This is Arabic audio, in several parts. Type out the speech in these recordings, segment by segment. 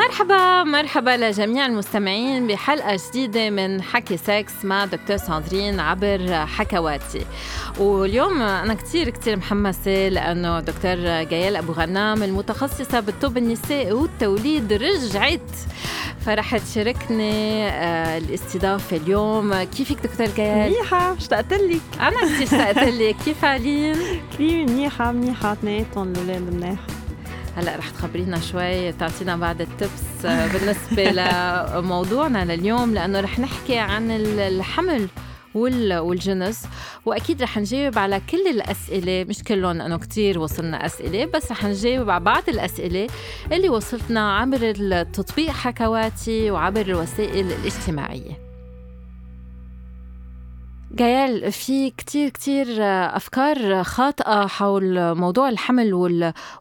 مرحبا مرحبا لجميع المستمعين بحلقة جديدة من حكي سكس مع دكتور ساندرين عبر حكواتي. واليوم أنا كتير كتير محمسة لأنه دكتور جيال أبو غنام المتخصصة بالطب النسائي والتوليد رجعت. فرح تشاركني آه، الاستضافة اليوم. كيفك دكتور جيال؟ منيحة اشتقت لك. أنا كتير اشتقت لك. كيف علين؟ كثير منيحة منيحة اثنيناتهم الأولاد منيح هلا رح تخبرينا شوي تعطينا بعض التبس آه، بالنسبة لموضوعنا لليوم لأنه رح نحكي عن الحمل والجنس. وأكيد رح نجاوب على كل الأسئلة مش كلهم لأنه كتير وصلنا أسئلة بس رح نجاوب على بعض الأسئلة اللي وصلتنا عبر التطبيق حكواتي وعبر الوسائل الاجتماعية. جيال في كتير كتير أفكار خاطئة حول موضوع الحمل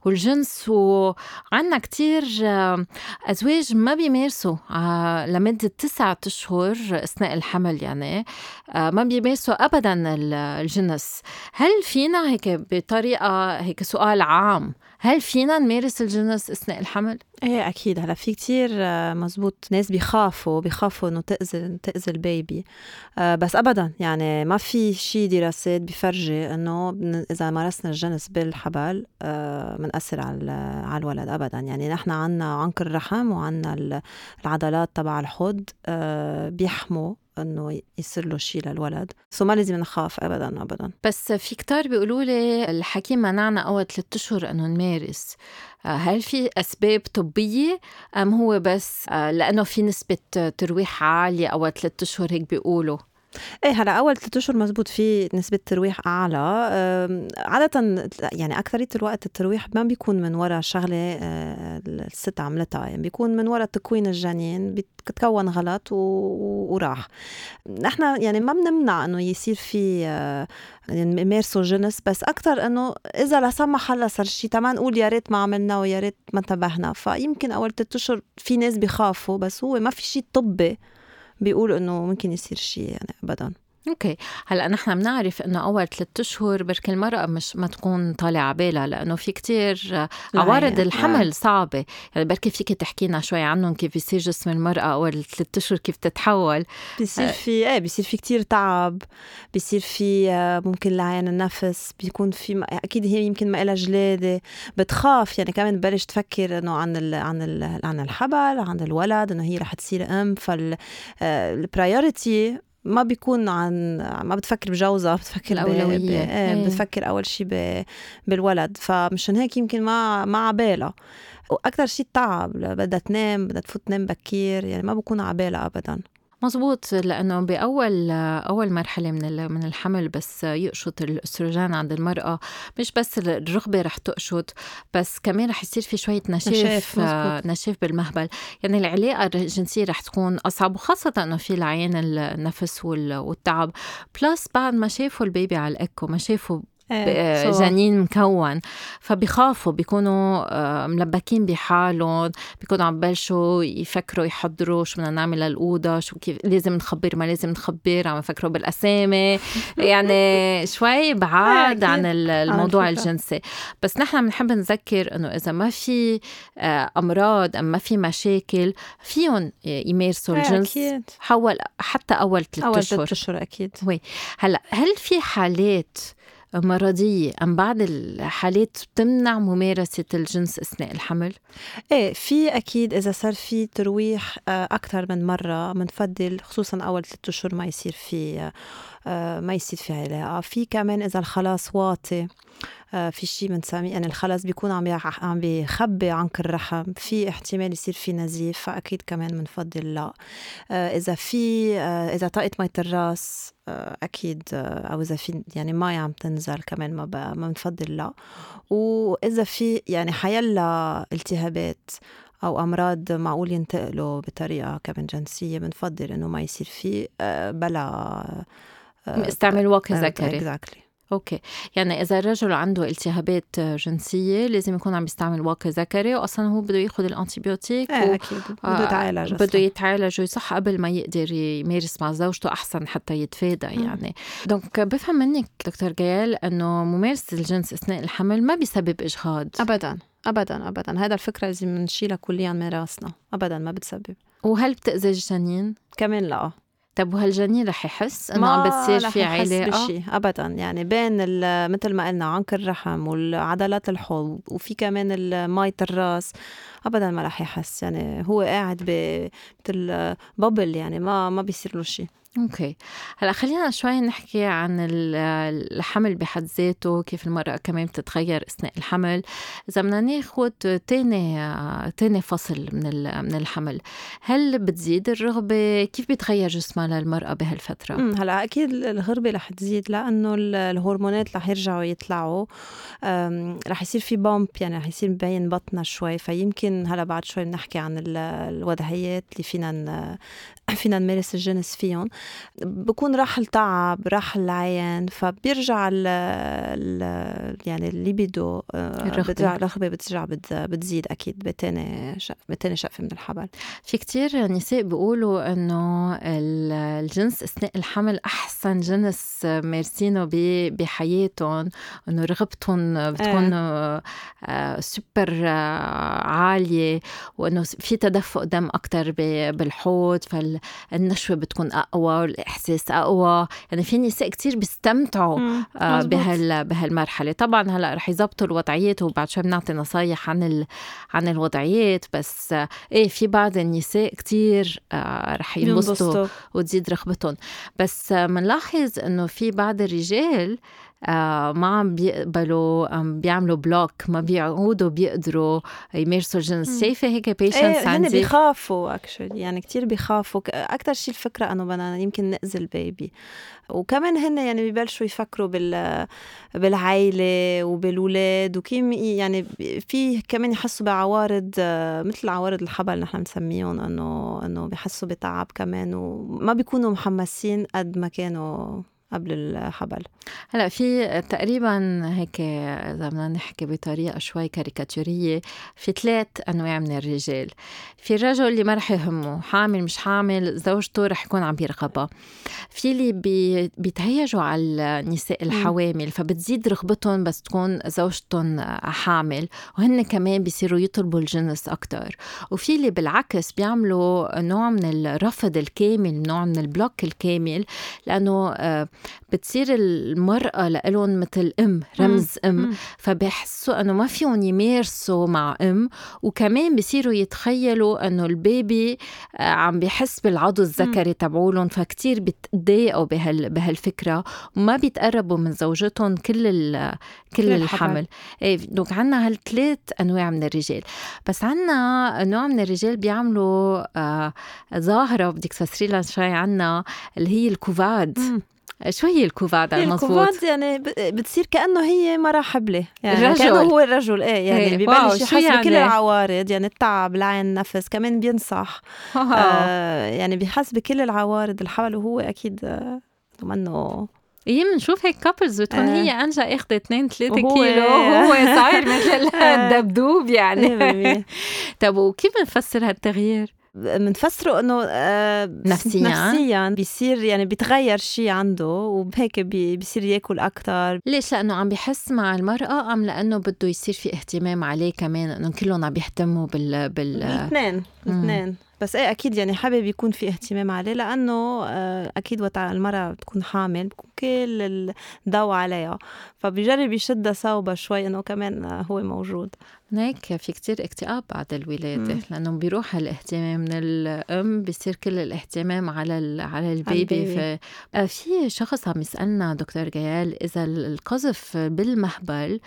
والجنس وعنا كتير أزواج ما بيمارسوا آه، لمدة تسعة أشهر أثناء الحمل يعني آه، ما بيمارسوا أبدا الجنس. هل فينا هيك بطريقة هيك سؤال عام هل فينا نمارس الجنس أثناء الحمل؟ إيه أكيد. هلا في كتير آه، مزبوط ناس بيخافوا بيخافوا إنه تأذي تأذي ال baby. آه، بس ابدا يعني ما في شيء دراسات بيفرجي إنه إذا مارسنا الجنس بالحبل بنأثر آه، على على الولد. ابدا. يعني نحن عنا عنق الرحم وعنا العضلات تبع الحوض بيحموا إنه يصير له شيء للولد. so ما لازم نخاف ابدا ابدا بس في كتار بيقولوا لي الحكيم منعنا أول ثلاث أشهر إنه نمارس. آه، هل في أسباب طبية؟ أم هو بس آه، لأنه في نسبة ترويح عالية أول ثلاث أشهر هيك بيقولوا؟ إيه هلا أول ثلاث أشهر مزبوط في نسبة ترويح أعلى. عادة يعني أكثرية الوقت الترويح ما بيكون من وراء شغلة آه، الست عملتها يعني بيكون من وراء تكوين الجنين بتكون غلط وراح. نحن يعني ما بنمنع إنه يصير في آه، يعني يمارسوا جنس بس أكثر إنه إذا لا سمح الله صار شيء تما نقول يا ريت ما عملنا ويا ريت ما انتبهنا. فيمكن أول ثلاث أشهر في ناس بيخافوا بس هو ما في شيء طبي بيقول إنه ممكن يصير شيء يعني ابدا. okay. هلأ نحن بنعرف إنه أول ثلاث أشهر بركي المرأة مش ما تكون طالع عبالها لأنه في كتير عوارض الحمل آه. صعبة. يعني بركي فيك تحكي لنا شوي عنهم كيف بيصير جسم المرأة أول ثلاث أشهر كيف تتحول؟ بيصير آه. في إيه بيصير في كتير تعب بيصير في آه، ممكن لعين النفس بيكون في أكيد هي يمكن ما لها جلادة. بتخاف يعني كمان تبلش تفكر إنه عن ال عن ال عن الحبل عن الولد إنه هي رح تصير أم. فالبرايورتي آه، ما بيكون عن ما بتفكر بجوزها بتفكر الأولوية. ب... إيه. بتفكر أول شيء ب... بالولد. فمشان هيك يمكن ما ما عبالها. وأكثر شيء التعب بدها تنام بدها تفوت تنام بكير يعني ما بكون عبالها أبدا. مزبوط لأنه بأول أول مرحلة من من الحمل بس يقشط الاستروجين عند المرأة مش بس الرغبة رح تقشط بس كمان رح يصير في شوية نشاف نشاف, نشاف بالمهبل. يعني العلاقة الجنسية رح تكون أصعب وخاصة إنه في لعيان النفس والتعب. plus بعد ما شافوا ال baby على ال écho ما شافوا جنين مكون. فبيخافوا بيكونوا آه، ملبكين بحالهم بيكونوا عم ببلشوا يفكروا يحضروا شو بدنا نعمل للأوضة شو كيف لازم نخبر ما لازم نخبر عم يفكروا بالأسامي. يعني شوي بعاد عن الموضوع الجنسي. بس نحن بنحب نذكر إنه إذا ما في آه، أمراض أم ما في مشاكل فيهم يمارسوا الجنس أكيد. حول حتى أول ثلاث اشهر أول ثلاث أشهر أكيد. وي. هلأ هل في حالات مرضية أم بعض الحالات بتمنع ممارسة الجنس أثناء الحمل؟ إيه في أكيد إذا صار في ترويح آه، أكثر من مرة بنفضل خصوصا أول ثلاثة أشهر ما يصير في آه، ما يصير في علاقة في كمان إذا الخلاص واطي في شيء بنسميه يعني الخلص بيكون عم عم بيخبي عنق الرحم. في احتمال يصير في نزيف فأكيد كمان بنفضل لا إذا في إذا طقت مي الرأس أكيد أو إذا في يعني مي عم تنزل كمان ما ما بنفضل لا وإذا في يعني حيلا التهابات أو أمراض معقول ينتقلوا بطريقة كمان جنسية بنفضل إنه ما يصير في بلا استعمال واقي ذكري. Exactly. okay. يعني إذا الرجل عنده التهابات جنسية لازم يكون عم يستعمل واقي ذكري واصلا هو بده يأخذ ال antibiotique إيه و... أكيد. بده يتعالج بده يتعالج صح قبل ما يقدر يمارس مع زوجته أحسن حتى يتفادى يعني. دونك بفهم منك دكتور جيال إنه ممارسة الجنس أثناء الحمل ما بيسبب إجهاض. ابدا ابدا ابدا. هذا الفكرة لازم نشيلها كليا من راسنا. ابدا ما بتسبب. وهل بتأذي الجنين؟ كمان لا. طب وهالجنين رح يحس إنه عم بتصير في علاقه؟ بشي ابدا. يعني بين مثل ما قلنا عنق الرحم والعضلات الحوض وفي كمان مية الرأس. ابدا ما رح يحس يعني هو قاعد مثل بابل يعني ما ما بيصير له شيء. okay. هلأ خلينا شوي نحكي عن الحمل بحد ذاته كيف المرأة كمان بتتغير أثناء الحمل. إذا بدنا ناخذ تاني تاني فصل من من الحمل. هل بتزيد الرغبة؟ كيف بيتغير جسمها للمرأة بهالفترة؟ هلأ أكيد الرغبة رح تزيد لأنه الهرمونات رح يرجعوا يطلعوا. رح يصير في bump يعني رح يصير مبين بطنها شوي فيمكن هلا بعد شوي بنحكي عن الوضعيات اللي فينا فينا نمارس الجنس فيهم. بكون راح التعب راح العين فبيرجع ال يعني الليبيدو آه، الرغبة. بترجع بتزيد أكيد بتاني بتاني شقفة من الحبل. في كتير نساء بيقولوا إنه الجنس أثناء الحمل أحسن جنس مارسينه بحياتهم إنه رغبتهم بتكون آه. سوبر عالية وإنه في تدفق دم أكتر بالحوض فالنشوة بتكون أقوى والإحساس أقوى. يعني في نساء كتير بيستمتعوا آه بهال بهالمرحلة. طبعا هلأ رح يظبطوا الوضعيات وبعد شوي بنعطي نصايح عن ال... عن الوضعيات بس إيه في بعض النساء كتير آه رح ينبسطوا وتزيد رغبتهم. بس بنلاحظ آه إنه في بعض الرجال ما عم بيقبلوا عم بيعملوا بلوك ما بيعودوا بيقدروا يمارسوا الجنس. شايفة هيك patients إيه عندي؟ بيخافوا actually يعني كتير بيخافوا. أكثر شيء الفكرة إنه بدنا يمكن نأذي ال baby. وكمان هن يعني ببلشوا يفكروا بال بالعائله وبالولاد وكيف يعني في كمان يحسوا بعوارض مثل عوارض الحبل نحن بنسميهم إنه إنه بحسوا بتعب كمان وما بيكونوا محمسين قد ما كانوا قبل الحبل. هلا في تقريبا هيك إذا بدنا نحكي بطريقة شوي كاريكاتورية في ثلاث أنواع من الرجال. في الرجل اللي ما رح يهمه حامل مش حامل زوجته رح يكون عم بيرغبها. في اللي بي بيتهيجوا على النساء الحوامل فبتزيد رغبتهم بس تكون زوجتهم حامل وهن كمان بيصيروا يطلبوا الجنس أكثر وفي اللي بالعكس بيعملوا نوع من الرفض الكامل نوع من البلوك الكامل لأنه آه، بتصير المرأة لإلهم مثل أم رمز أم. فبحسوا أنه ما فيهم يمارسوا مع أم. وكمان بصيروا يتخيلوا أنه ال baby آه، عم بيحس بالعضو الذكري تبعولهم فكتير بتضايقوا بهال بهالفكرة. وما بيتقربوا من زوجتهم كل ال كل الحمل. إيه donc عنا هالثلاث أنواع من الرجال. بس عنا نوع من الرجال بيعملوا آه ظاهرة بدك تفسري لنا شوي عنا اللي هي ال couvade. شو هي ال couvade على المضبوط؟ ال couvade يعني بتصير كأنه هي مرة حبلة يعني الرجل. كأنه هو الرجل إيه يعني إيه. ببلش يحس يعني؟ بكل العوارض يعني التعب لعيان النفس كمان بينصح آه يعني بيحس بكل العوارض الحول وهو أكيد آه منه إيه بنشوف هيك كابلز بتكون آه. هي أنجا اخذت 2 3 كيلو وهو صاير مثل الدبدوب يعني طب وكيف بنفسر هالتغيير؟ بنفسره إنه آه نفسيا؟ نفسيا. بيصير يعني بيتغير شيء عنده وبهيك بيصير ياكل أكثر ليش؟ لأنه عم بحس مع المرأة أم لأنه بده يصير في اهتمام عليه كمان إنه كلهم عم بيهتموا بال بال الاثنين الاثنين. بس إيه أكيد يعني حابب يكون في اهتمام عليه لأنه آه، أكيد وقت المرأة بتكون حامل بكون كل الضوء عليها فبيجرب يشدها صوبة شوي إنه كمان هو موجود هيك في كتير اكتئاب بعد الولادة مم. لأنه بيروح الاهتمام من الأم بيصير كل الاهتمام على على البيبي, البيبي. آه، في شخص عم يسألنا دكتور جيال إذا القذف بالمهبل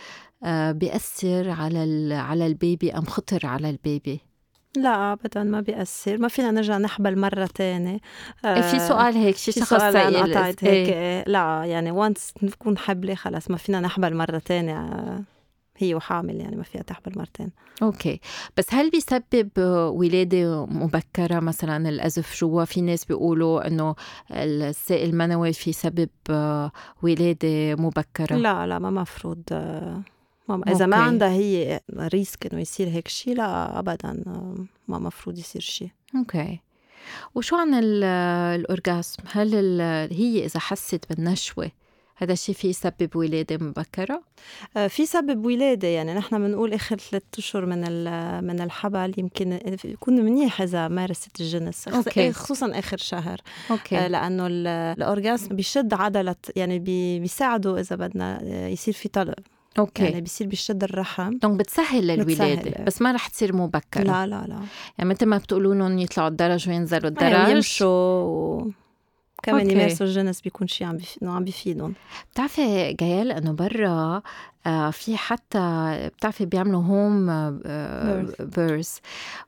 آه، بيأثر على على ال baby أم خطر على ال baby لا ابدا ما بيأثر. ما فينا نرجع نحبل مرة تانية. آه في سؤال هيك شي شخص سائل هيك إيه. لا يعني once نكون حبلة خلص ما فينا نحبل مرة تانية. آه هي وحامل يعني ما فيها تحبل مرتين okay. بس هل بيسبب ولادة مبكرة مثلا؟ إذا قذف جوا في ناس بيقولوا إنه السائل المنوي في سبب ولادة مبكرة. لا لا ما مفروض. ماما إذا ما عندها هي risk إنه يصير هيك شيء لا ابدا ما مفروض يصير شيء okay وشو عن ال orgasm هل هي إذا حست بالنشوة هذا الشيء في يسبب ولادة مبكرة؟ آه، في سبب ولادة يعني نحن بنقول آخر ثلاث أشهر من من الحبل يمكن يكون منيح إذا مارست الجنس okay. خصوصا آخر شهر okay. آه، لأنه ال orgasm بيشد عضلة يعني بيساعده إذا بدنا آه، يصير في طلب okay. يعني بيصير بيشد الرحم. donc بتسهل الولاده بتسهل. بس ما رح تصير مبكرة. لا لا لا. يعني مثل ما بتقولوا لهم يطلعوا الدرج وينزلوا الدرج. يمشوا كمان يمارسوا الجنس بيكون شيء عم عم بيفيدهم. بتعرفي جيال إنه برا في حتى بتعرفي بيعملوا home birth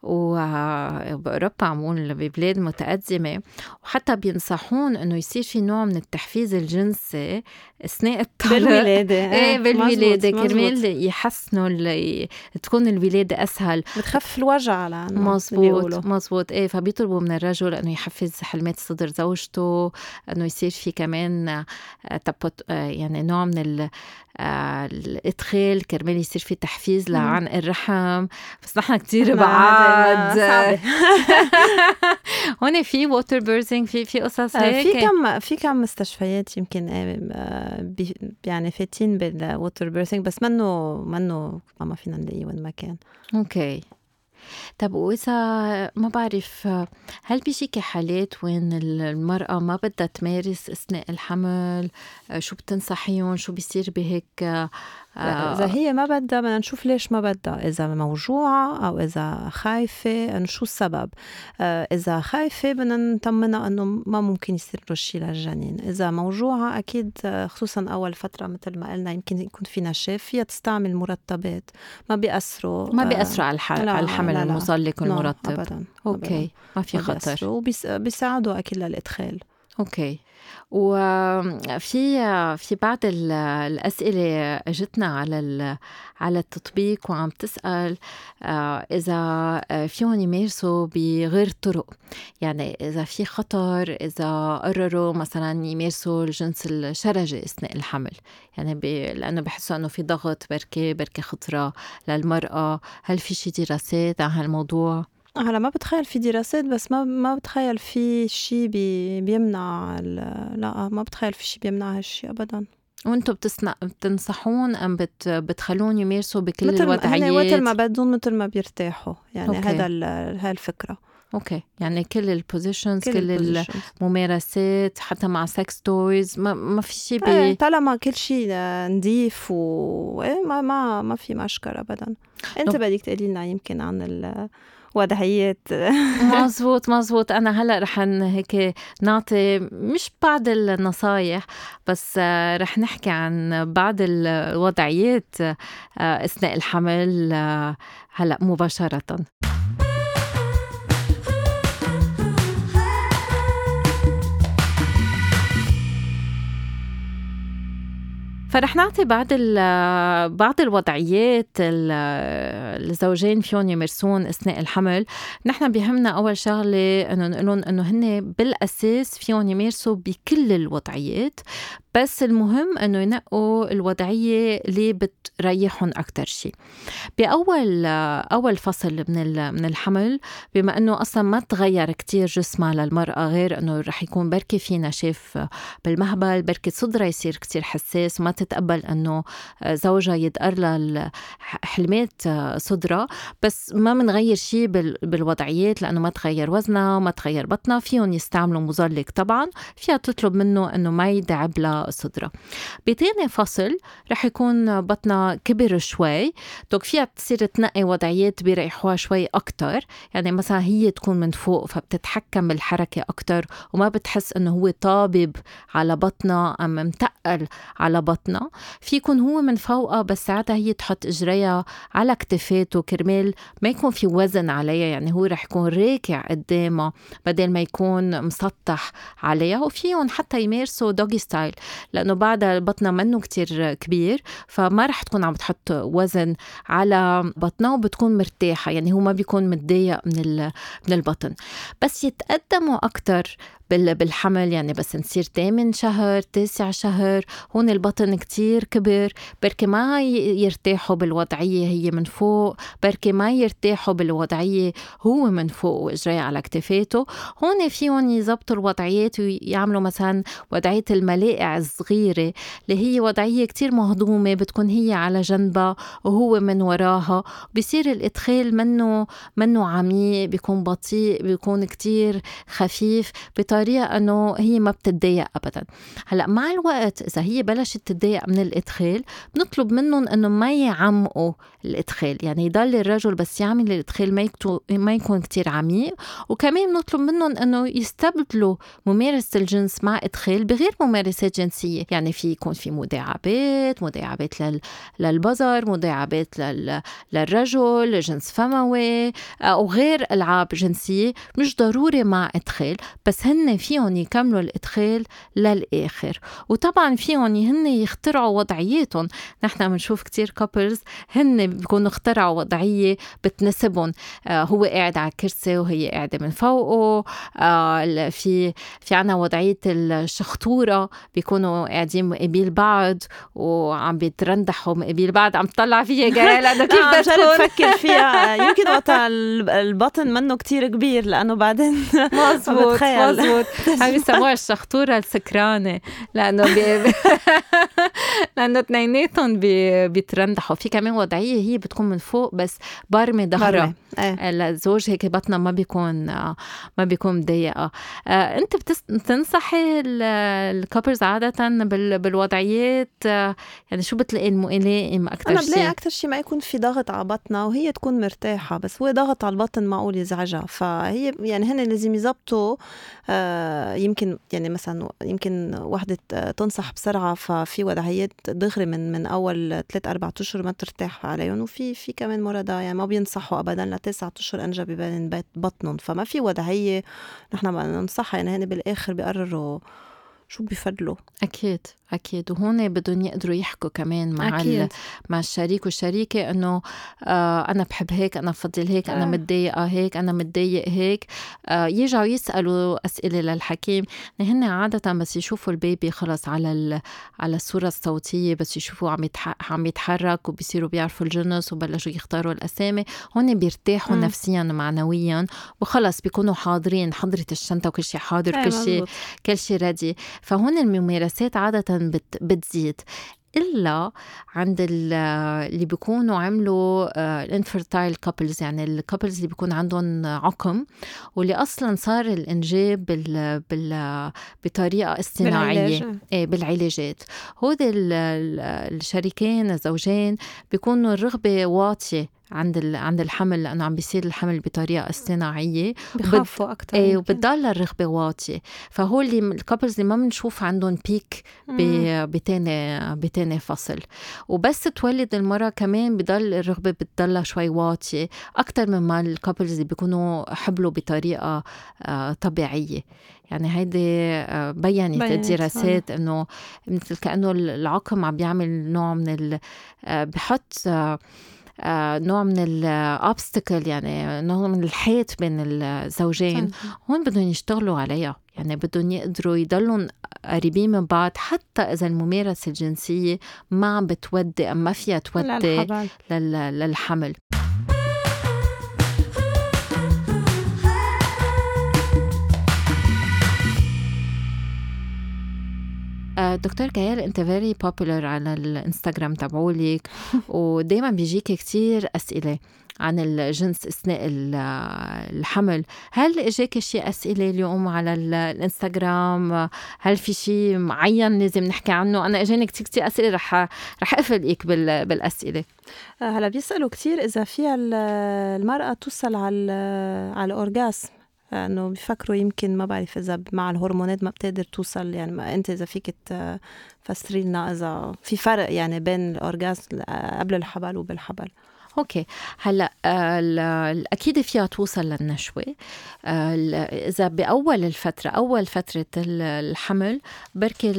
وبأوروبا عمول ببلاد متقدمة. وحتى بينصحون إنه يصير في نوع من التحفيز الجنسي أثناء الطلق بالولادة. إيه بالولادة كرمال يحسنوا تكون الولادة أسهل. بتخفف الوجع على مزبوط مزبوط إيه فبيطلبوا من الرجل إنه يحفز حلمات صدر زوجته إنه يصير في كمان آه، تبط آه، يعني نوع من الإدخال كرمال يصير في تحفيز لعن الرحم. بس نحن كثير بعاد. هون في water birthing في في قصص آه، هيك. في كم في كم مستشفيات يمكن آه، يعني فاتين بال water birthing بس منه منه ما فينا نلاقيه وين ما كان. okay. طب وإذا ما بعرف هل بيجيكي حالات وين المرأة ما بدها تمارس أثناء الحمل؟ شو بتنصحيهم؟ شو بيصير بهيك؟ إذا هي ما بدها بدنا نشوف ليش ما بدها. إذا موجوعة أو إذا خايفة إنه شو السبب؟ آه، إذا خايفة بدنا نطمنها إنه ما ممكن يصير له شيء للجنين. إذا موجوعة أكيد آه، خصوصا أول فترة مثل ما قلنا يمكن يكون في نشاف فيها تستعمل مرطبات ما بيأثروا ما آه، بيأثروا على, على الحمل المزلق والمرطب أبدا okay ما في خطر. وبيساعدوا أكيد للإدخال. okay. وفي في بعض الأسئلة اجتنا على على التطبيق وعم تسأل آه، إذا فيهم يمارسوا بغير طرق. يعني إذا في خطر إذا قرروا مثلا يمارسوا الجنس الشرجي أثناء الحمل. يعني بي لأنه بحسوا إنه في ضغط بركي بركي خطرة للمرأة. هل في شي دراسات عن هالموضوع؟ هلا ما بتخيل في دراسات بس ما ما بتخيل في شيء بي بيمنع لا ما بتخيل في شيء بيمنع هالشيء ابدا. وأنتم بتسنق بتنصحون أم بت بتخلون يمارسوا بكل مثل الوضعيات؟ مثل ما بدهم مثل ما بيرتاحوا. يعني okay. هذا هاي الفكرة okay. يعني كل ال positions كل, كل الممارسات حتى مع sex toys ما, ما في شيء بي... إيه طالما كل شيء نظيف و إيه ما ما ما في مشكلة ابدا. أنت بدك تقولي لنا يمكن عن ال وضعيات مزبوط مزبوط أنا هلأ رح هيك نعطي مش بعض النصايح بس رح نحكي عن بعض الوضعيات آه، أثناء الحمل آه، هلأ مباشرة. فرح نعطي بعض بعض الوضعيات الزوجين فيهم يمارسون أثناء الحمل، نحن بيهمنا أول شغلة إنه نقول إنه هن بالأساس فيهم يمارسوا بكل الوضعيات. بس المهم إنه ينقوا الوضعية اللي بتريحهم أكثر شيء بأول أول فصل من من الحمل بما إنه أصلا ما تغير كتير جسمها للمرأة غير إنه رح يكون بركي في نشاف بالمهبل بركي صدرها يصير كتير حساس وما تتقبل إنه زوجها يدقر لها حلمات صدرها. بس ما بنغير شيء بالوضعيات لأنه ما تغير وزنها وما تغير بطنها فيهم يستعملوا مزلق طبعا فيها تطلب منه إنه ما يدعب لها صدرها بتاني فصل رح يكون بطنها كبر شوي. دوك فيها تصير تنقي وضعيات بيريحوها شوي أكتر. يعني مثلا هي تكون من فوق فبتتحكم بالحركة أكتر وما بتحس إنه هو طابب على بطنها أم متقل على بطنها. في يكون هو من فوقها بس ساعتها هي تحط إجريها على كتفاته كرمال ما يكون في وزن عليها. يعني هو رح يكون راكع قدامها بدل ما يكون مسطح عليها. وفيهم حتى يمارسوا دوغي ستايل لأنه بعد بطنها منه كتير كبير فما رح تكون عم تحط وزن على بطنها وبتكون مرتاحة يعني هو ما بيكون متضايق من من البطن. بس يتقدموا أكتر بالحمل يعني بس نصير تامن شهر تاسع شهر هون البطن كتير كبر بركي ما يرتاحوا بالوضعية هي من فوق بركي ما يرتاحوا بالوضعية هو من فوق وإجريه على كتفاته هون فيهم يزبطوا الوضعيات ويعملوا مثلا وضعية الملاقع الصغيرة اللي هي وضعية كتير مهضومة بتكون هي على جنبها وهو من وراها. بصير الإدخال منه منه عميق بيكون بطيء بيكون كتير خفيف بطريقة بطريقه إنه هي ما بتتضايق ابدا. هلأ مع الوقت إذا هي بلشت تتضايق من الإدخال بنطلب منهم إنه ما يعمقوا الادخال يعني يضل الرجل بس يعمل الادخال ما ما يكون كتير عميق. وكمان بنطلب منهم إنه يستبدلوا ممارسة الجنس مع إدخال بغير ممارسات جنسية. يعني في يكون في مداعبات مداعبات لل... للبظر مداعبات لل... للرجل جنس فموي أو غير ألعاب جنسية مش ضروري مع إدخال. بس هن فيهم يكملوا الإدخال للآخر. وطبعا فيهم هن يخترعوا وضعياتهم نحن بنشوف كتير كابلز هن بيكونوا اخترعوا وضعية بتناسبهم. آه هو قاعد على كرسي وهي قاعدة من فوقه. آه في في عنا وضعية الشخطورة بيكونوا قاعدين مقابل بعض وعم بيترندحوا مقابل بعض. عم تطلع فيها جاي لأنه كيف بدها تكون بفكر فيها. يمكن وقت البطن منه كتير كبير لأنه بعدين مزبوط مزبوط هاي بيسموها الشخطورة السكرانة لأنه بي... لأنه اثنيناتهم بي... بيترندحوا. في كمان وضعية هي بتكون من فوق بس بارمة ظهرها. الزوج هيك بطنها ما بيكون ما بيكون مضيقة آه، أنت بتنصحي الكابرز عادة بال... بالوضعيات يعني شو بتلاقي الملائم أكثر شيء؟ أنا بلاقي أكثر شيء ما يكون في ضغط على بطنها وهي تكون مرتاحة بس هو ضغط على البطن معقول يزعجها. فهي يعني هن لازم يزبطوا آه، يمكن يعني مثلا يمكن وحدة تنصح بسرعة ففي وضعيات دغري من من أول ثلاث أربع أشهر ما ترتاح عليهم. وفي في كمان مرضى يعني ما بينصحوا أبدا لتسعة أشهر أنجب بين بطنهم. فما في وضعية نحن بننصحها يعني هن بالآخر بيقرروا شو بيفضلوا أكيد. أكيد وهون بدهم يقدروا يحكوا كمان مع أكيد. مع الشريك والشريكة إنه آه أنا بحب هيك أنا بفضل هيك أنا آه. متضايقة هيك أنا متضايق هيك آه يرجعوا يسألوا أسئلة للحكيم هن عادة بس يشوفوا البيبي خلص على على الصورة الصوتية بس يشوفوا عم عم يتحرك وبصيروا بيعرفوا الجنس وبلشوا يختاروا الأسامي هون بيرتاحوا م. نفسيا ومعنويا وخلص بيكونوا حاضرين حضرت الشنطة وكل شيء حاضر كل شيء كل شيء ready فهون الممارسات عادة بت بتزيد. إلا عند اللي بيكونوا عملوا ال infertile couples يعني ال couples اللي بيكون عندهم عقم واللي أصلا صار الإنجاب بال بال بطريقة اصطناعية. بالعلاج. إيه بالعلاجات. هود الشريكين الزوجين بيكونوا الرغبة واطية عند عند الحمل لأنه عم بيصير الحمل بطريقة اصطناعية. بخافوا أكثر إيه وبتضل الرغبة واطية. فهو اللي ال couples اللي ما بنشوف عندهم peak بتاني بتاني فصل. وبس تولد المرأة كمان بضل الرغبة بتضلها شوي واطية أكثر مما ال couples اللي بيكونوا حبلوا بطريقة آه، طبيعية. يعني هيدي آه، بينت الدراسات إنه مثل كأنه العقم عم بيعمل نوع من بحط آه، نوع من الاوبستكل يعني نوع من الحيط بين الزوجين. هون بدهم يشتغلوا عليها. يعني بدهم يقدروا يضلوا قريبين من بعض حتى إذا الممارسة الجنسية ما عم بتودي ما فيها تودي للحمل. دكتور كيال انت very popular على الانستغرام تبعولك ودائما بيجيك كتير أسئلة عن الجنس أثناء الحمل. هل إجاك شيء أسئلة اليوم على الانستغرام؟ هل في شيء معين لازم نحكي عنه؟ أنا إجاني كثير كثير أسئلة رح رح أقفل بالأسئلة. آه، هلا بيسألوا كثير إذا فيها المرأة توصل على على ال orgasm انه بيفكروا يمكن ما بعرف إذا مع الهرمونات ما بتقدر توصل يعني ما أنت إذا فيك تفسري لنا إذا في فرق يعني بين ال orgasm قبل الحبل وبالحبل. okay. هلأ أكيد فيها توصل للنشوة. إذا بأول الفترة أول فترة الحمل بركي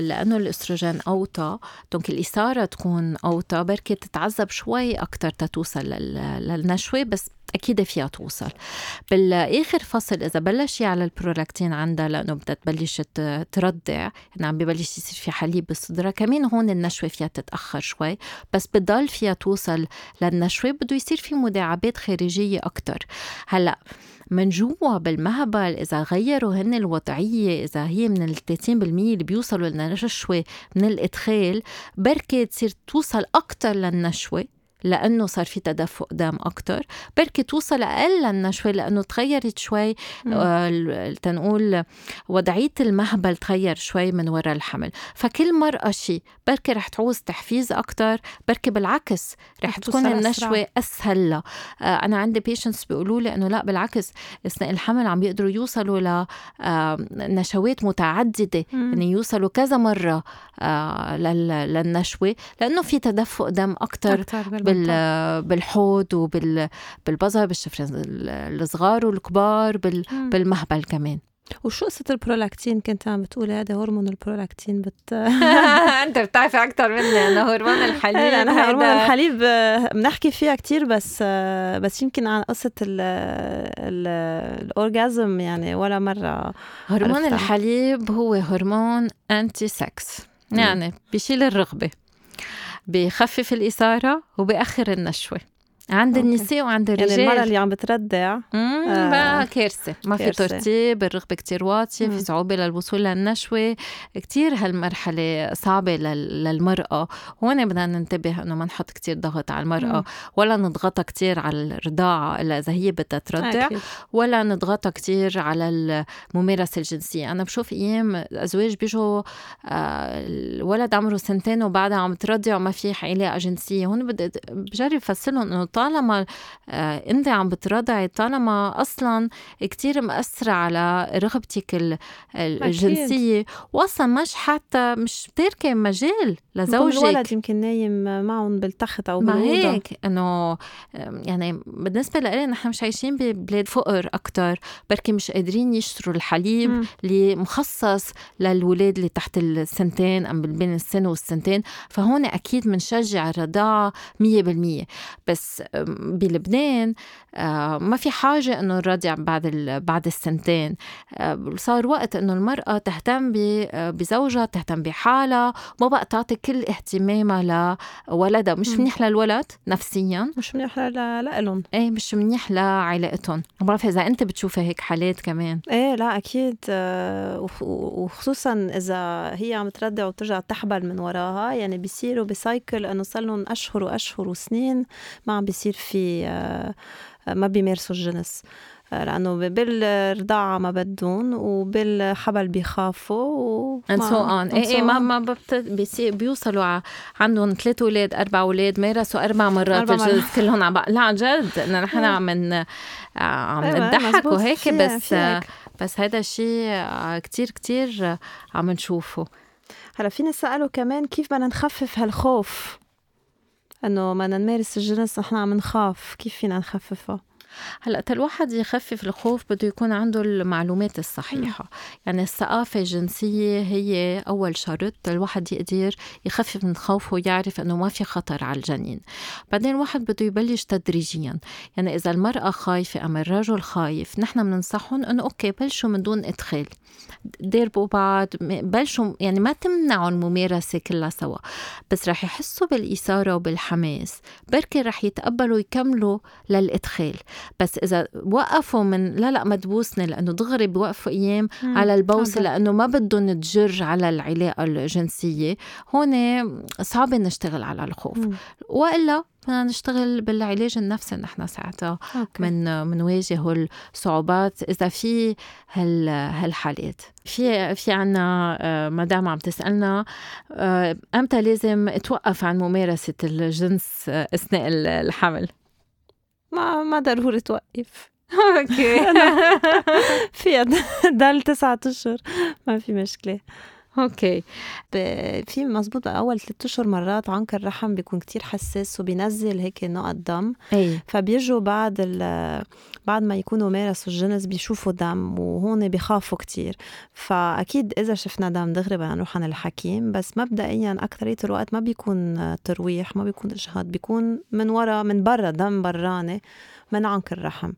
لأنه الأستروجين أوطى donc الإثارة تكون أوطى بركي تتعذب شوي أكثر تتوصل للنشوة بس أكيد فيها توصل. بالآخر فصل إذا بلشي على البرولاكتين عندها لأنه بدها تبلش ترضع. يعني عم ببلش يصير في حليب بالصدرة. كمان هون النشوة فيها تتأخر شوي. بس بضل فيها توصل للنشوة. بده يصير في مداعبات خارجية أكثر هلأ من جوا بالمهبل إذا غيروا هن الوضعية إذا هي من ال 30% اللي بيوصلوا للنشوة من الإدخال بركي تصير توصل أكثر للنشوة. لأنه صار في تدفق دم أكثر بركي توصل أقل للنشوه لأنه تغيرت شوي. آه تنقول وضعية المهبل تغير شوي من وراء الحمل. فكل مرأة شيء بركي رح تعوز تحفيز أكثر بركي بالعكس رح تكون النشوه أسهل لها آه أنا عندي بيشنتس بيقولوا لي إنه لا بالعكس أثناء الحمل عم بيقدروا يوصلوا ل آه نشوات متعددة. يعني يوصلوا كذا مرة للنشوة. لأنه في تدفق دم أكثر بالحوض وبالبظر بالشفرين الصغار والكبار بالمهبل كمان. وشو قصة البرولاكتين؟ كنت عم بتقولي هذا هرمون البرولاكتين بت أنت بتعرفي أكثر مني أنا هرمون الحليب أنا هرمون الحليب بنحكي فيها كثير بس بس يمكن عن قصة الاورجازم يعني ولا مرة هرمون عرفتها. الحليب هو هرمون anti sex يعني بيشيل الرغبة. بخفف الإثارة وبأخر النشوة. عند okay. النساء وعند الرجال يعني المرأة اللي عم بترضع آه كارثة. ما في ترطيب الرغبة كتير واطية في صعوبة للوصول للنشوة. كتير هالمرحلة صعبة للمرأة. هون بدنا ننتبه إنه ما نحط كتير ضغط على المرأة. مم. ولا نضغطها كتير على الرضاعة إلا إذا هي بدها ترضع. ولا نضغطها كتير على الممارسة الجنسية. أنا بشوف أيام ازواج بيجوا آه الولد عمره سنتين وبعدها عم ترضع وما في علاقة جنسية. هون بجرب افسرهم إنه طالما آه انت عم بترضعي طالما أصلا كتير مأثرة على رغبتك الجنسية أكيد. واصلا مش حتى مش تاركة مجال لزوجك. الولد يمكن نايم معهم بالتخت أو ما هيك إنه يعني بالنسبة لإلي نحن مش عايشين ببلاد فقر أكثر بركي مش قادرين يشتروا الحليب م. اللي مخصص للولاد اللي تحت السنتين أم بين السنة والسنتين. فهون أكيد بنشجع الرضاعة 100% بس بلبنان آه، ما في حاجة إنه نرضع بعد بعد السنتين. آه، صار وقت إنه المرأة تهتم بزوجها تهتم بحالها ما بقى تعطي كل اهتمامها لولدها مش منيح للولد نفسيا؟ مش منيح لإلهم. إيه مش منيح لعلاقتهم ما بعرف إذا أنت بتشوفي هيك حالات كمان. إيه لا أكيد. آه، وخصوصا إذا هي عم ترضع وترجع تحبل من وراها يعني بيصيروا بسايكل إنه صار لهم أشهر وأشهر وسنين ما عم بيصير في آه، ما بيمارسوا الجنس آه، لأنه بالرضاعة ما بدهم وبالحبل بيخافوا and so on. إيه إيه ما ما بيوصلوا عندهم ثلاث أولاد أربع أولاد مارسوا أربع مرات أربع الجنس كلهم عم لا عن جد نحن عم عم أيوة، نضحك وهيك بس بس هذا الشيء كتير كتير عم نشوفه. هلا فينا سألوا كمان كيف بدنا نخفف هالخوف؟ إنه بدنا نمارس الجنس نحن عم نخاف. كيف فينا نخففها؟ هلا الواحد يخفف الخوف بده يكون عنده المعلومات الصحيحة. يعني الثقافة الجنسية هي أول شرط الواحد يقدر يخفف من خوفه ويعرف أنه ما في خطر على الجنين. بعدين الواحد بده يبلش تدريجيا. يعني إذا المرأة خايفة أم الرجل خايف نحن بننصحهم أنه أوكي بلشوا من دون إدخال. ديربوا بعض بلشوا يعني ما تمنعوا الممارسة كلها سوا. بس رح يحسوا بالإثارة وبالحماس. بركي رح يتقبلوا يكملوا للإدخال. بس إذا وقفوا من لا لا ما تبوسني لأنه دغري بوقفوا أيام مم. على البوسة لأنه ما بدهم تجر على العلاقة الجنسية هون صعب نشتغل على الخوف مم. وإلا بدنا نشتغل بالعلاج النفسي نحن ساعتها. من منواجه الصعوبات إذا في هال هالحالات في في عنا آه، مدام عم تسألنا آه، أمتى لازم اتوقف عن ممارسة الجنس آه، أثناء الحمل ما ما ضروري توقف. okay. فيها ضل تسعة أشهر. ما في مشكلة. okay. في مزبوط أول ثلاث أشهر مرات عنق الرحم بيكون كتير حساس وبينزل هيك نقط دم. أي. فبيجوا بعد بعد ما يكونوا مارسوا الجنس بيشوفوا دم وهون بيخافوا كتير. فأكيد إذا شفنا دم دغري بدنا نروح عند الحكيم بس مبدئيا اكثريه الوقت ما بيكون ترويح ما بيكون إجهاض بيكون من ورا من برا دم براني من عنق الرحم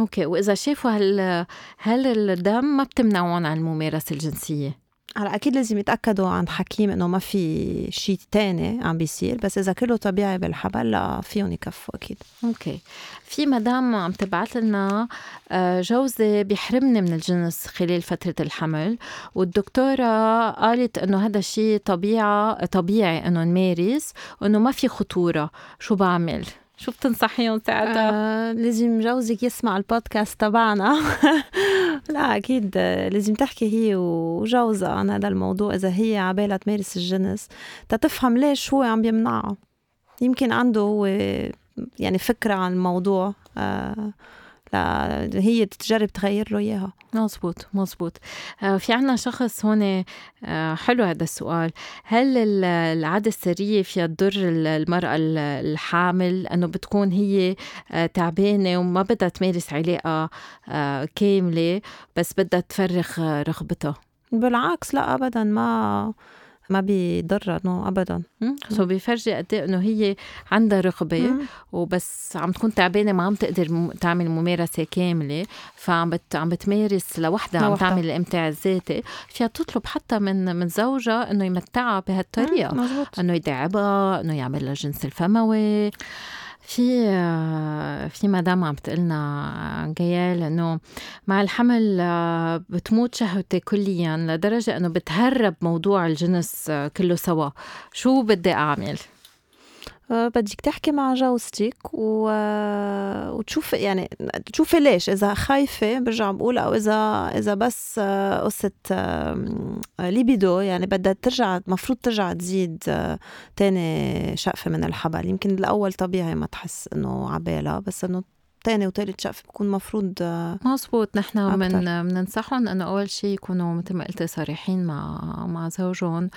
okay. وإذا شافوا هال هل الدم ما بتمنعون عن الممارسة الجنسية؟ هلا أكيد لازم يتأكدوا عند حكيم إنه ما في شيء تاني عم بيصير بس إذا كله طبيعي بالحبل لا فيهم يكفوا أكيد. okay. في مدام عم تبعث لنا آه، جوزي بيحرمني من الجنس خلال فترة الحمل والدكتورة قالت إنه هذا الشيء طبيعة طبيعي إنه نمارس وإنه ما في خطورة. شو بعمل؟ شو بتنصحيهم ساعتها؟ آه لازم جوزك يسمع البودكاست تبعنا. لا أكيد لازم تحكي هي وجوزها عن هذا الموضوع إذا هي عبالها تمارس الجنس. تتفهم ليش هو عم يمنعها. يمكن عنده هو يعني فكرة عن الموضوع آه هي تجرب تغير له إياها. مزبوط مزبوط آه، في عنا شخص هون آه، حلو هذا السؤال. هل العادة السرية فيها تضر المرأة الحامل؟ أنه بتكون هي آه، تعبانة وما بدها تمارس علاقة كاملة بس بدها تفرغ رغبتها. بالعكس لا أبدا ما ما بيضر إنه ابدا. سو بيفرجي قد إيه إنه هي عندها رغبه وبس عم تكون تعبانة ما عم تقدر تعمل ممارسة كاملة فعم بت عم بتمارس لوحدها عم تعمل الامتاع الذاتي. فيها تطلب حتى من من زوجها إنه يمتعها بهالطريقة. إنه يداعبها إنه يعمل لها الجنس الفموي. في في مدام عم بتقلنا جيال انه مع الحمل بتموت شهوتي كليا لدرجة إنه بتهرب موضوع الجنس كله سوا. شو بدي أعمل؟ آه، بدك تحكي مع جوزتك و... وتشوف يعني تشوفي ليش. إذا خايفة برجع بقول أو إذا إذا بس آه، قصة ليبيدو يعني بدها ترجع المفروض ترجع تزيد تاني شقفة من الحبل. يمكن الأول طبيعي ما تحس إنه عبالها بس إنه تاني وتالت شقفة بكون مفروض مزبوط نحن من بننصحهم إنه أول شيء يكونوا مثل ما قلت صريحين مع مع زوجهم.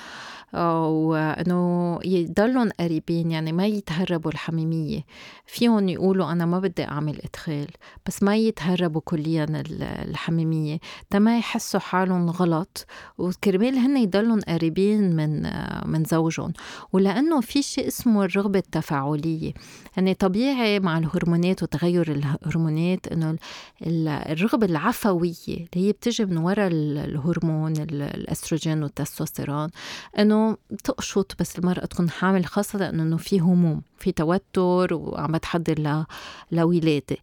وأنه يضلوا قريبين يعني ما يتهربوا الحميمية. فيهم يقولوا أنا ما بدي أعمل إدخال بس ما يتهربوا كليا الحميمية. تما يحسوا حالهم غلط وكرمال هن يضلوا قريبين من من زوجهم. ولأنه في شيء اسمه الرغبة التفاعلية. يعني طبيعي مع الهرمونات وتغير الهرمونات إنه الرغبة العفوية اللي هي بتجي من وراء الهرمون الأستروجين والتستوستيرون إنه تقشط بس المرأة تكون حامل خاصة انه في هموم في توتر وعم بتحضر لولاده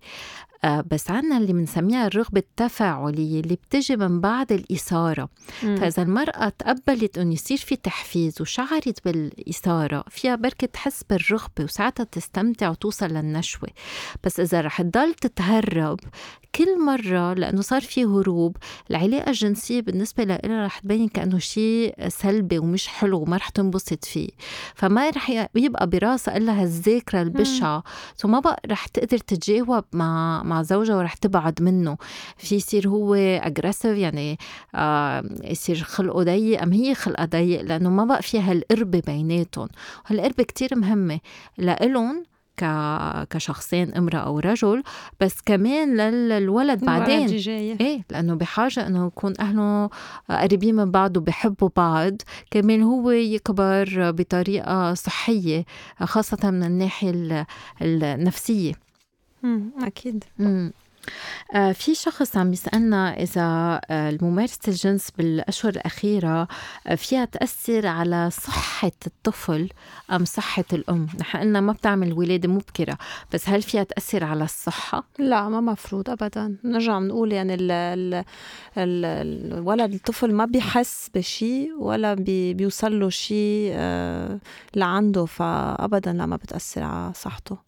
بس عنا اللي بنسميها الرغبة التفاعلية اللي بتجي من بعد الإثارة. مم. فإذا المرأة تقبلت أنه يصير في تحفيز وشعرت بالإثارة فيها بركة تحس بالرغبة وساعتها تستمتع وتوصل للنشوة. بس إذا رح تضل تتهرب كل مرة لأنه صار في هروب العلاقة الجنسية بالنسبة لها رح تبين كأنه شيء سلبي ومش حلو وما رح تنبسط فيه. فما رح يبقى براسها إلا هالذاكرة البشعة. فما بقى رح تقدر تتجاوب مع مع زوجها ورح تبعد منه. في يصير هو اجريسيف يعني آه يصير خلقه ضيق. أم هي خلقها ضيق؟ لأنه ما بقى فيها هالقربة بيناتهم. هالقربة كتير مهمة لإلهم كشخصين امرأة أو رجل بس كمان للولد بعدين. إيه لأنه بحاجة إنه يكون أهله قريبين من بعض وبحبوا بعض. كمان هو يكبر بطريقة صحية خاصة من الناحية النفسية. أكيد. آه، في شخص عم يسألنا إذا آه، ممارسة الجنس بالأشهر الأخيرة آه، فيها تأثر على صحة الطفل أم صحة الأم نحن قلنا ما بتعمل ولادة مبكرة بس هل فيها تأثر على الصحة؟ لا ما مفروض أبدا نرجع نقول يعني ال ال ال الولد الطفل ما بيحس بشيء ولا بي بيوصل له شيء لعنده فأبدا لا ما بتأثر على صحته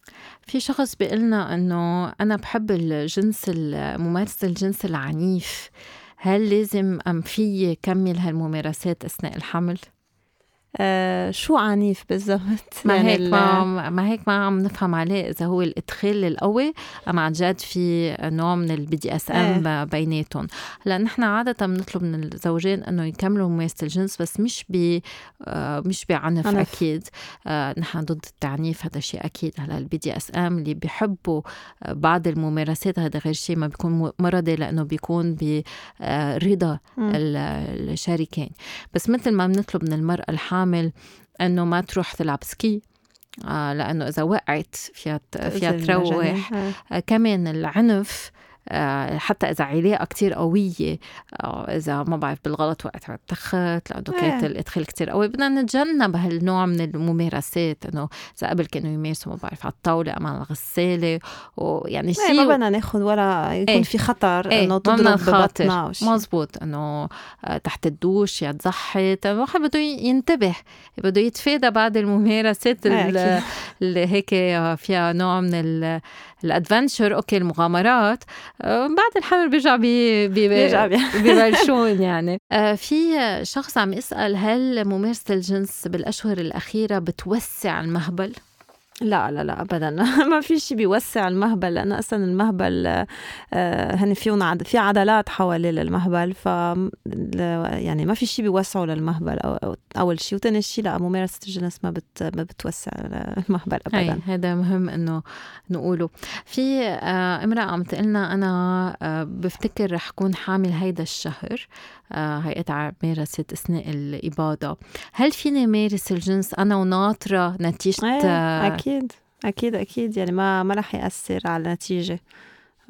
في شخص بيقلنا إنه أنا بحب الجنس ممارسة الجنس العنيف. هل لازم أم في كمل هالممارسات أثناء الحمل؟ آه شو عنيف بالضبط؟ ما يعني هيك ما, ما هيك ما عم نفهم عليه إذا هو الإدخال القوي أم عن جد في نوع من ال BDSM إيه. بيناتهم. هلأ نحن عادة بنطلب من الزوجين إنه يكملوا ممارسة الجنس بس مش ب آه مش بعنف عنف. أكيد. آه نحن ضد التعنيف هذا شيء أكيد. هلأ ال BDSM اللي بيحبوا آه، بعض الممارسات هذا غير شيء ما بيكون مرضي لأنه بيكون برضا الشريكين. بس مثل ما بنطلب من المرأة الحامل عامل إنه ما تروح تلعب سكي آه لأنه إذا وقعت فيها فيها تروح. آه. كمان العنف آه، حتى إذا علاقه كتير قوية آه، إذا ما بعرف بالغلط وقت على التخت لأنه كانت إيه. الإدخال كتير قوي بدنا نتجنب هالنوع من الممارسات إنه إذا قبل كانوا يمارسوا ما بعرف على الطاولة امام الغسالة ويعني إيه، شيء ما بدنا ناخذ ولا يكون إيه. في خطر إيه. إنه تضرب ببطنها مزبوط إنه آه، تحت الدوش يا تتزحط الواحد بده ينتبه بده يتفادى بعض الممارسات إيه. اللي هيك فيها نوع من ال adventure okay المغامرات. آه، بعد الحمل بيرجع بي بيرجع ببلشون يعني. آه، في شخص عم يسأل هل ممارسة الجنس بالأشهر الأخيرة بتوسع المهبل؟ لا لا لا ابدا. ما في شيء بيوسع المهبل. لأنه أصلا المهبل آه، هن فيهم عد... في عضلات حوالي المهبل ف يعني ما في شيء بيوسعه للمهبل أو... أول شيء وثاني شيء لا ممارسة الجنس ما بت... ما بتوسع المهبل ابدا. هذا مهم إنه نقوله. في آه، امرأة عم تقلنا أنا آه، بفتكر رح كون حامل هيدا الشهر. هيئة مارست أثناء الإباضة هل فيني مارس الجنس أنا وناطرة نتيجة؟ إيه أكيد أكيد أكيد. يعني ما ما رح يأثر على النتيجة.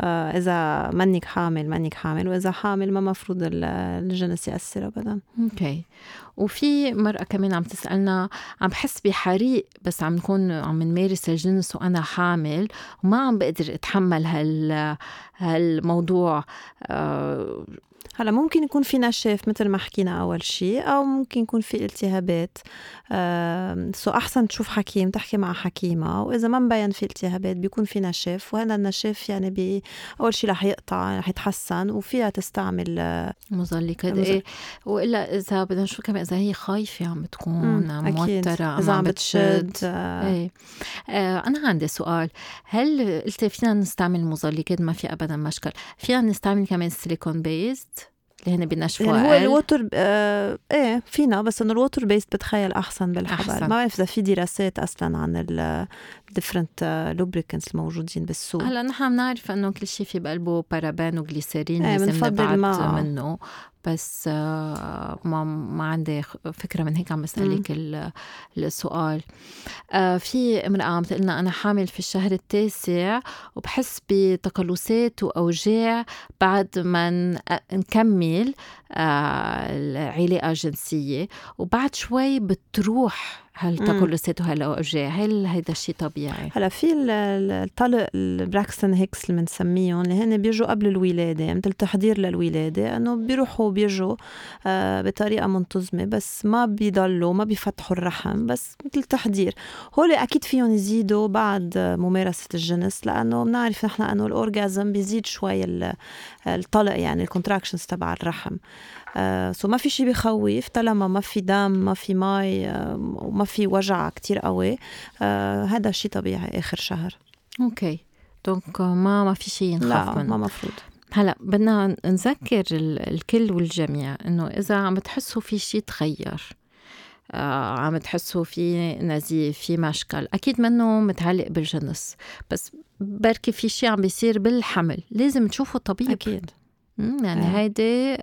آه، إذا منك حامل منك حامل وإذا حامل ما مفروض الجنس يأثر أبدا. أوكي. وفي مرأة كمان عم تسألنا عم بحس بحريق بس عم نكون عم نمارس الجنس وأنا حامل وما عم بقدر أتحمل هال هالموضوع. آه هلا ممكن يكون في نشاف مثل ما حكينا أول شيء أو ممكن يكون في التهابات. آه so أحسن تشوف حكيم تحكي مع حكيمة. وإذا ما مبين في التهابات بيكون في نشاف وهذا النشاف يعني بي أول شيء رح يقطع رح يتحسن وفيها تستعمل آه مزلق إيه وإلا إذا بدنا نشوف كمان إذا هي خايفة عم بتكون موترة إذا عم بتشد آه. إيه. آه أنا عندي سؤال. هل قلتي فينا نستعمل مزلقات ما في ابدا مشكل. فينا نستعمل كمان silicone based اللي هن بينشفوا يعني هو الووتر آه إيه فينا بس إنه ال water based بتخيل أحسن بالحبل أحسن. ما بعرف إذا في دراسات أصلا عن ال different lubricants الموجودين بالسوق. هلا نحن بنعرف إنه كل شيء في بقلبه paraben و glycerin إيه لازم نبعد منه. بس آه، ما ما عندي فكرة من هيك عم بسألك السؤال. آه، في امرأة عم تقول لنا أنا حامل في الشهر التاسع وبحس بتقلصات وأوجاع بعد ما نكمل. العلاقه الجنسيه وبعد شوي بتروح هل تقلصات وهالاوجاع هل هيدا الشيء طبيعي؟ هلا في الطلق البراكسون هيكس اللي بنسميهم اللي هن بيجوا قبل الولادة مثل تحضير للولادة إنه بيروحوا وبيرجوا آه بطريقة منتظمة بس ما بيضلوا ما بيفتحوا الرحم بس مثل تحضير. هول أكيد فيهم يزيدوا بعد ممارسة الجنس لأنه بنعرف نحن إنه ال orgasm بيزيد شوي الطلق يعني ال contractions تبع الرحم. آه so ما في شيء بخوف طالما ما في دم ما في مي آه وما في وجع كتير قوي آه هذا شيء طبيعي آخر شهر. okay. donc ما ما في شيء نخاف منه. لا ما مفروض. هلا بدنا نذكر الكل والجميع إنه إذا عم تحسوا في شيء تغير آه عم تحسوا في نزيف في مشكل أكيد منه متعلق بالجنس بس بركي في شيء عم بيصير بالحمل لازم تشوفوا طبيب. أكيد. يعني آه. هيدي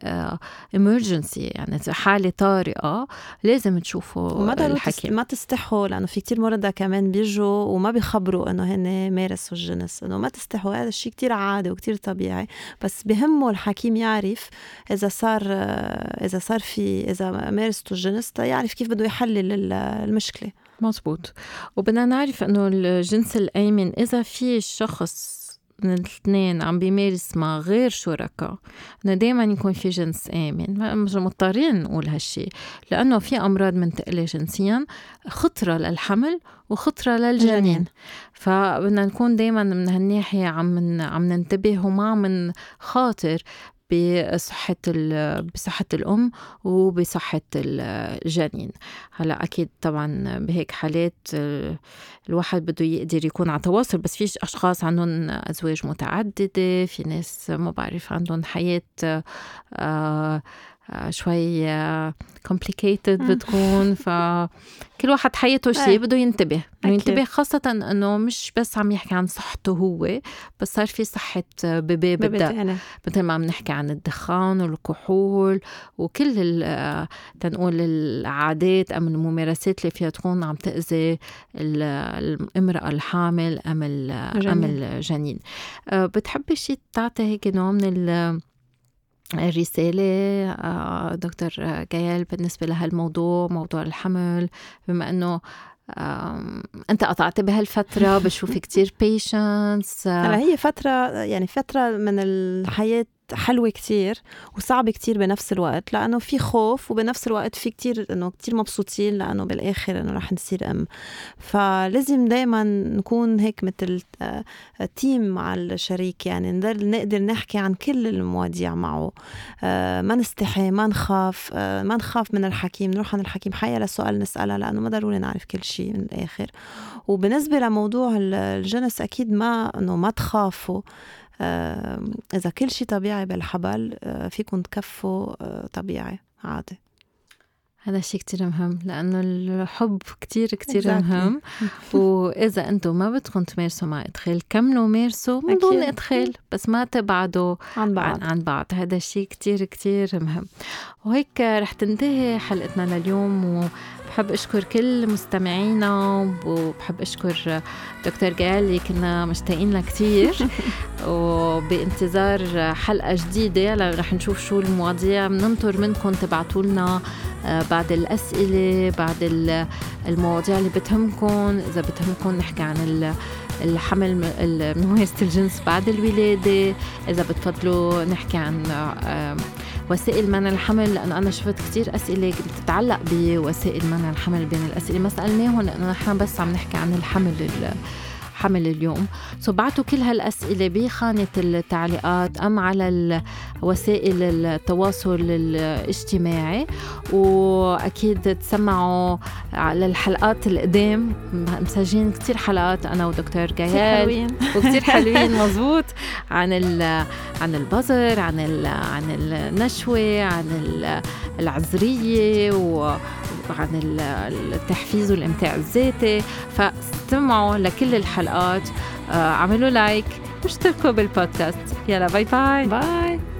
امرجنسي يعني حالة طارئة لازم تشوفوا وما الحكي. ما تستحوا لأنه في كتير مرضى كمان بيجوا وما بيخبروا إنه هن مارسوا الجنس إنه ما تستحوا هذا الشيء كتير عادي وكتير طبيعي بس بهمه الحكيم يعرف إذا صار إذا صار في إذا مارستوا الجنس يعرف كيف بده يحلل المشكلة. مزبوط وبدنا نعرف إنه الجنس الايمن إذا في شخص من الاثنين عم بيمارس مع غير شركاء. انه دائما يكون في جنس آمن. مش مضطرين نقول هالشي. لأنه في أمراض منتقلة جنسيا خطرة للحمل وخطرة للجنين. فبدنا نكون دائما من هالناحية عم عم ننتبه وما عم نخاطر. بصحة بصحة الأم وبصحة الجنين. هلا أكيد طبعا بهيك حالات الواحد بده يقدر يكون على تواصل بس في أشخاص عندهم أزواج متعددة في ناس ما بعرف عندهم حياة آه آه، شوي كومبليكيتد آه. بتكون. فكل واحد حياته شيء. بده ينتبه. بده ينتبه خاصة إنه مش بس عم يحكي عن صحته هو بس صار في صحة بيبي بدها مثل ما عم نحكي عن الدخان والكحول وكل تنقول العادات أم الممارسات اللي فيها تكون عم تأذي الامرأة الحامل أم أم الجنين. آه، بتحبي شيء تعطي هيك نوع من الرسالة آه، دكتور جيال بالنسبة لهالموضوع موضوع الحمل بما أنه أنت قطعت بهالفترة بشوف كتير patients هلا هي فترة يعني فترة من الحياة حلوة كتير وصعبة كتير بنفس الوقت لأنه في خوف وبنفس الوقت في كتير إنه كتير مبسوطين لأنه بالآخر إنه رح نصير أم. فلازم دايما نكون هيك مثل team آه، مع الشريك يعني نقدر نحكي عن كل المواضيع معه. آه، ما نستحي ما نخاف آه، ما نخاف من الحكيم نروح عند الحكيم حيالا سؤال نسألها لأنه ما ضروري نعرف كل شيء من الآخر. وبالنسبة لموضوع الجنس أكيد ما إنه ما تخافوا. إذا كل شيء طبيعي بالحبل آه، فيكم تكفوا آه، طبيعي عادي. هذا الشيء كتير مهم لأنه الحب كتير كتير exactly. مهم. وإذا أنتم ما بدكم تمارسوا مع إدخال كملوا مارسوا من دون إدخال بس ما تبعدوا عن بعض. عن, عن بعض. هذا الشيء كتير كتير مهم. وهيك رح تنتهي حلقتنا لليوم و بحب أشكر كل مستمعينا وبحب أشكر دكتور جال اللي كنا مشتاقين لها كثير وبانتظار حلقة جديدة. رح نشوف شو المواضيع. بننطر منكم تبعتوا لنا آه، بعد الأسئلة بعد المواضيع اللي بتهمكم إذا بتهمكم نحكي عن الحمل ممارسة الجنس بعد الولادة. إذا بتفضلوا نحكي عن وسائل منع الحمل لأنه أنا شفت كتير أسئلة بتتعلق بوسائل منع الحمل بين الأسئلة. ما سألناهم لأنه نحن بس عم نحكي عن الحمل حمل اليوم. سو بعتوا كل هالأسئلة بخانة التعليقات أم على وسائل التواصل الاجتماعي. وأكيد تسمعوا على الحلقات القدام. مسجين كتير حلقات أنا ودكتور جيال. وكتير حلوين مزبوط عن عن البظر عن عن النشوة عن العذرية عن التحفيز والإمتاع الذاتي. فاستمعوا لكل الحلقات آه، عملوا like واشتركوا بالبودكاست. يلا bye bye bye